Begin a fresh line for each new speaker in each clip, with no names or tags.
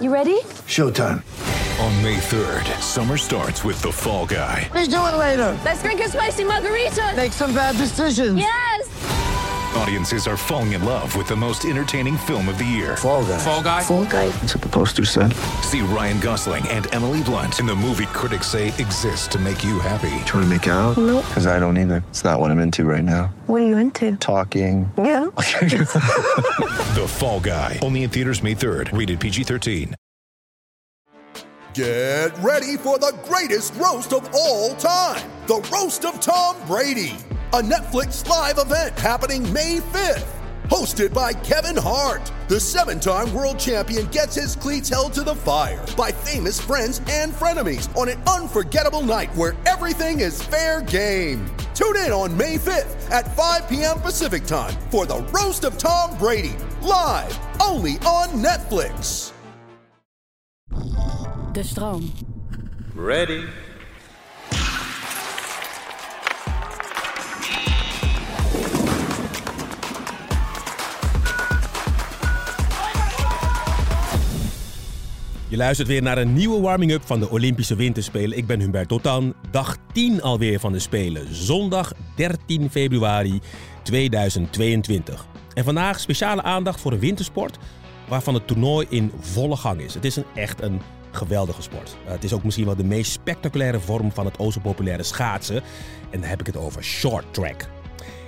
You ready?
Showtime.
On May 3rd, summer starts with The Fall Guy.
Let's do it later.
Let's drink a spicy margarita.
Make some bad decisions.
Yes.
Audiences are falling in love with the most entertaining film of the year.
Fall guy.
Fall guy.
Fall guy.
That's what the poster said.
See Ryan Gosling and Emily Blunt in the movie critics say exists to make you happy.
Trying to make it out?
Nope.
Because I don't either. It's not what I'm into right now.
What are you into?
Talking.
Yeah.
The Fall Guy. Only in theaters May 3rd. Rated PG-13.
Get ready for the greatest roast of all time the Roast of Tom Brady, a Netflix live event happening May 5th. Hosted by Kevin Hart, the seven time world champion gets his cleats held to the fire by famous friends and frenemies on an unforgettable night where everything is fair game. Tune in on May 5th at 5 p.m. Pacific time for the Roast of Tom Brady, live only on Netflix.
De stroom.
Ready.
Je luistert weer naar een nieuwe warming-up van de Olympische Winterspelen. Ik ben Hubert Totan. Dag 10 alweer van de Spelen. Zondag 13 februari 2022. En vandaag speciale aandacht voor een wintersport waarvan het toernooi in volle gang is. Het is een, echt een geweldige sport. Uh, het is ook misschien wel de meest spectaculaire vorm van het o zo populaire schaatsen. En dan heb ik het over short track.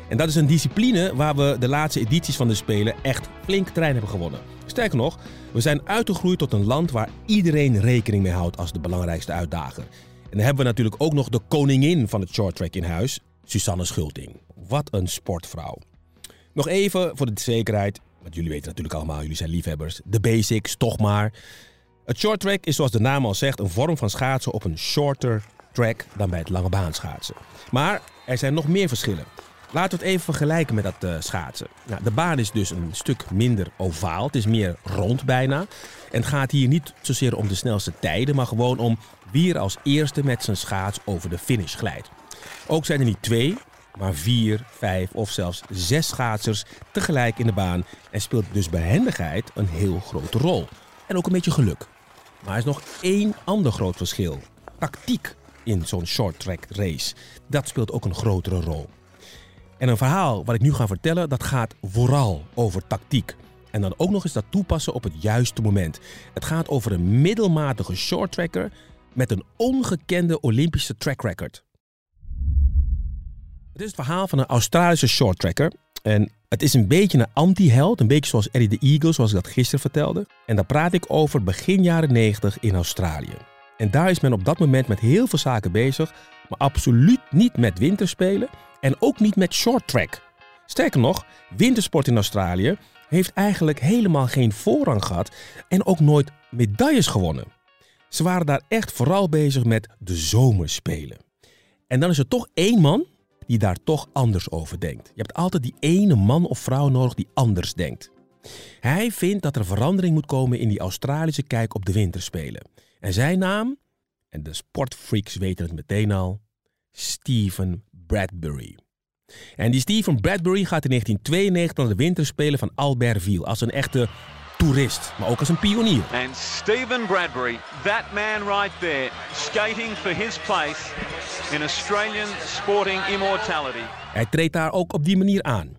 En dat is een discipline waar we de laatste edities van de Spelen echt flink terrein hebben gewonnen. Sterker nog, we zijn uitgegroeid tot een land waar iedereen rekening mee houdt als de belangrijkste uitdager. En dan hebben we natuurlijk ook nog de koningin van het shorttrack in huis, Susanne Schulting. Wat een sportvrouw. Nog even voor de zekerheid, want jullie weten natuurlijk allemaal, jullie zijn liefhebbers. De basics, toch maar. Het shorttrack is zoals de naam al zegt een vorm van schaatsen op een shorter track dan bij het lange baan schaatsen. Maar er zijn nog meer verschillen. Laten we het even vergelijken met dat uh, schaatsen. Nou, de baan is dus een stuk minder ovaal. Het is meer rond bijna. En het gaat hier niet zozeer om de snelste tijden, maar gewoon om wie er als eerste met zijn schaats over de finish glijdt. Ook zijn er niet twee, maar vier, vijf of zelfs zes schaatsers tegelijk in de baan. En speelt dus behendigheid een heel grote rol. En ook een beetje geluk. Maar er is nog één ander groot verschil. Tactiek in zo'n short track race. Dat speelt ook een grotere rol. En een verhaal wat ik nu ga vertellen, dat gaat vooral over tactiek. En dan ook nog eens dat toepassen op het juiste moment. Het gaat over een middelmatige shorttracker met een ongekende Olympische track record. Het is het verhaal van een Australische shorttracker. En het is een beetje een anti-held, een beetje zoals Eddie the Eagle, zoals ik dat gisteren vertelde. En daar praat ik over begin jaren 90 in Australië. En daar is men op dat moment met heel veel zaken bezig, maar absoluut niet met winterspelen en ook niet met short track. Sterker nog, wintersport in Australië heeft eigenlijk helemaal geen voorrang gehad en ook nooit medailles gewonnen. Ze waren daar echt vooral bezig met de zomerspelen. En dan is er toch één man die daar toch anders over denkt. Je hebt altijd die ene man of vrouw nodig die anders denkt. Hij vindt dat er verandering moet komen in die Australische kijk op de winterspelen. En zijn naam, en de sportfreaks weten het meteen al, Stephen Bradbury. En die Stephen Bradbury gaat in 1992 naar de winterspelen van Albertville als een echte toerist, maar ook als een pionier.
And Stephen Bradbury, that man right there, skating for his place in Australian sporting immortality.
Hij treedt daar ook op die manier aan.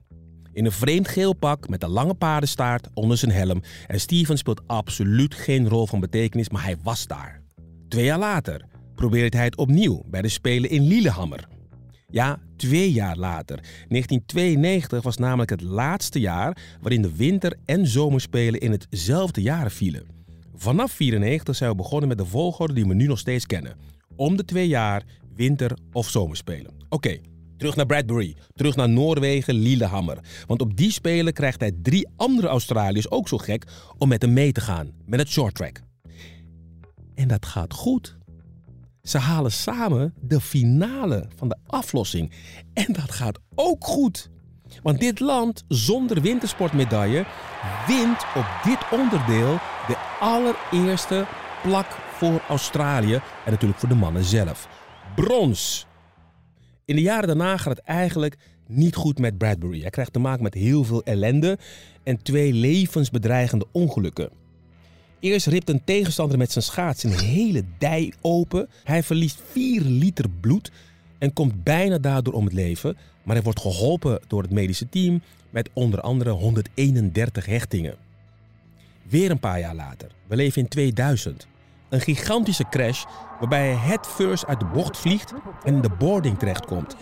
In een vreemd geel pak met een lange paardenstaart onder zijn helm. En Steven speelt absoluut geen rol van betekenis, maar hij was daar. Twee jaar later probeert hij het opnieuw bij de Spelen in Lillehammer. Ja, twee jaar later. 1992 was namelijk het laatste jaar waarin de winter- en zomerspelen in hetzelfde jaar vielen. Vanaf 94 zijn we begonnen met de volgorde die we nu nog steeds kennen. Om de twee jaar winter- of zomerspelen. Oké, terug naar Bradbury. Terug naar Noorwegen, Lillehammer. Want op die spelen krijgt hij drie andere Australiërs ook zo gek om met hem mee te gaan. Met het shorttrack. En dat gaat goed. Ze halen samen de finale van de aflossing. En dat gaat ook goed. Want dit land zonder wintersportmedaille wint op dit onderdeel de allereerste plak voor Australië en natuurlijk voor de mannen zelf. Brons. In de jaren daarna gaat het eigenlijk niet goed met Bradbury. Hij krijgt te maken met heel veel ellende en twee levensbedreigende ongelukken. Eerst ript een tegenstander met zijn schaats een hele dij open. Hij verliest 4 liter bloed en komt bijna daardoor om het leven. Maar hij wordt geholpen door het medische team met onder andere 131 hechtingen. Weer een paar jaar later, we leven in 2000. Een gigantische crash waarbij hij head first uit de bocht vliegt en in de boarding terechtkomt.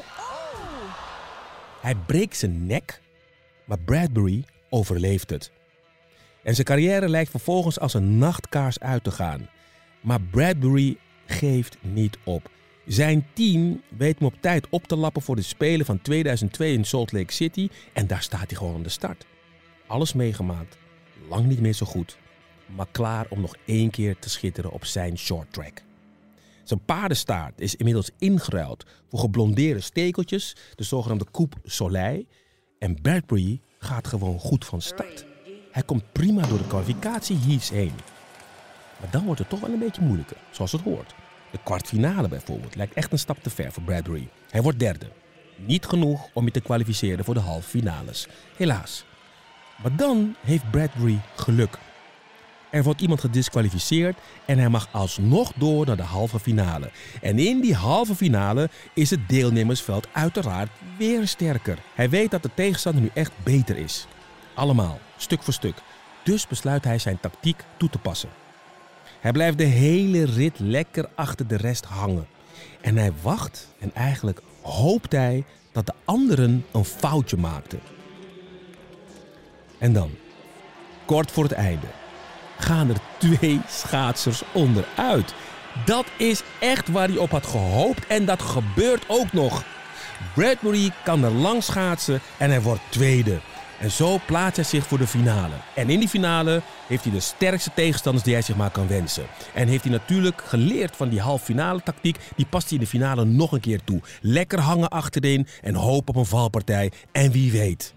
Hij breekt zijn nek, maar Bradbury overleeft het. En zijn carrière lijkt vervolgens als een nachtkaars uit te gaan. Maar Bradbury geeft niet op. Zijn team weet hem op tijd op te lappen voor de Spelen van 2002 in Salt Lake City. En daar staat hij gewoon aan de start. Alles meegemaakt, lang niet meer zo goed. Maar klaar om nog één keer te schitteren op zijn short track. Zijn paardenstaart is inmiddels ingeruild voor geblondeerde stekeltjes, de zogenaamde coupe soleil. En Bradbury gaat gewoon goed van start. Hij komt prima door de kwalificatie heen. Maar dan wordt het toch wel een beetje moeilijker, zoals het hoort. De kwartfinale bijvoorbeeld lijkt echt een stap te ver voor Bradbury. Hij wordt derde. Niet genoeg om je te kwalificeren voor de halve finales. Helaas. Maar dan heeft Bradbury geluk. Er wordt iemand gedisqualificeerd en hij mag alsnog door naar de halve finale. En in die halve finale is het deelnemersveld uiteraard weer sterker. Hij weet dat de tegenstander nu echt beter is. Allemaal, stuk voor stuk. Dus besluit hij zijn tactiek toe te passen. Hij blijft de hele rit lekker achter de rest hangen. En hij wacht en eigenlijk hoopt hij dat de anderen een foutje maakten. En dan, kort voor het einde, gaan er twee schaatsers onderuit. Dat is echt waar hij op had gehoopt en dat gebeurt ook nog. Bradbury kan er lang schaatsen en hij wordt tweede. En zo plaatst hij zich voor de finale. En in die finale heeft hij de sterkste tegenstanders die hij zich maar kan wensen. En heeft hij natuurlijk geleerd van die halve finale tactiek. Die past hij in de finale nog een keer toe. Lekker hangen achterin en hoop op een valpartij. En wie weet.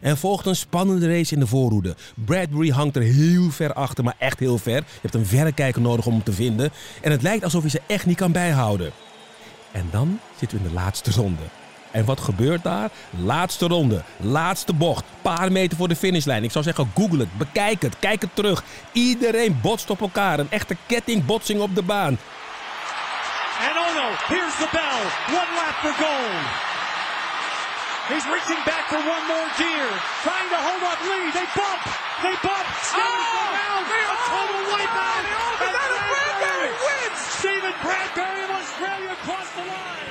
Er volgt een spannende race in de voorhoede. Bradbury hangt er heel ver achter, maar echt heel ver. Je hebt een verrekijker nodig om hem te vinden. En het lijkt alsof hij ze echt niet kan bijhouden. En dan zitten we in de laatste ronde. En wat gebeurt daar? Laatste ronde, laatste bocht, paar meter voor de finishlijn. Ik zou zeggen, google het, bekijk het, kijk het terug. Iedereen botst op elkaar, een echte kettingbotsing op de baan.
And Ono, here's the bell. One lap for gold. He's reaching back for one more gear. Trying to hold up Lee. They bump. They bump. Steven oh, total wipeout. And Bradbury wins. Stephen Bradbury of Australia.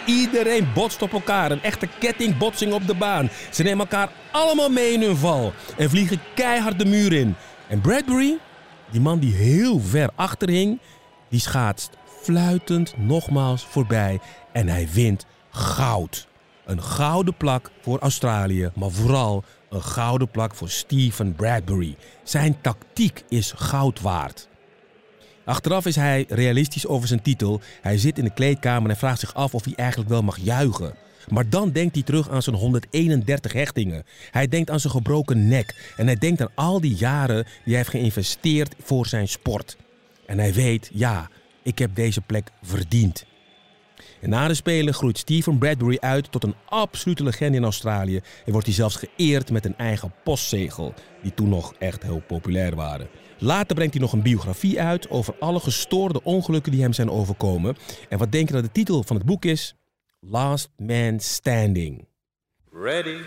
Iedereen botst op elkaar. Een echte kettingbotsing op de baan. Ze nemen elkaar allemaal mee in hun val. En vliegen keihard de muur in. En Bradbury, die man die heel ver achter hing, die schaatst fluitend nogmaals voorbij. En hij wint goud. Een gouden plak voor Australië, maar vooral een gouden plak voor Stephen Bradbury. Zijn tactiek is goud waard. Achteraf is hij realistisch over zijn titel. Hij zit in de kleedkamer en vraagt zich af of hij eigenlijk wel mag juichen. Maar dan denkt hij terug aan zijn 131 hechtingen. Hij denkt aan zijn gebroken nek. En hij denkt aan al die jaren die hij heeft geïnvesteerd voor zijn sport. En hij weet, ja, ik heb deze plek verdiend. En na de Spelen groeit Stephen Bradbury uit tot een absolute legende in Australië en wordt hij zelfs geëerd met een eigen postzegel, die toen nog echt heel populair waren. Later brengt hij nog een biografie uit over alle gestoorde ongelukken die hem zijn overkomen. En wat denk je dat de titel van het boek is? Last Man Standing.
Ready.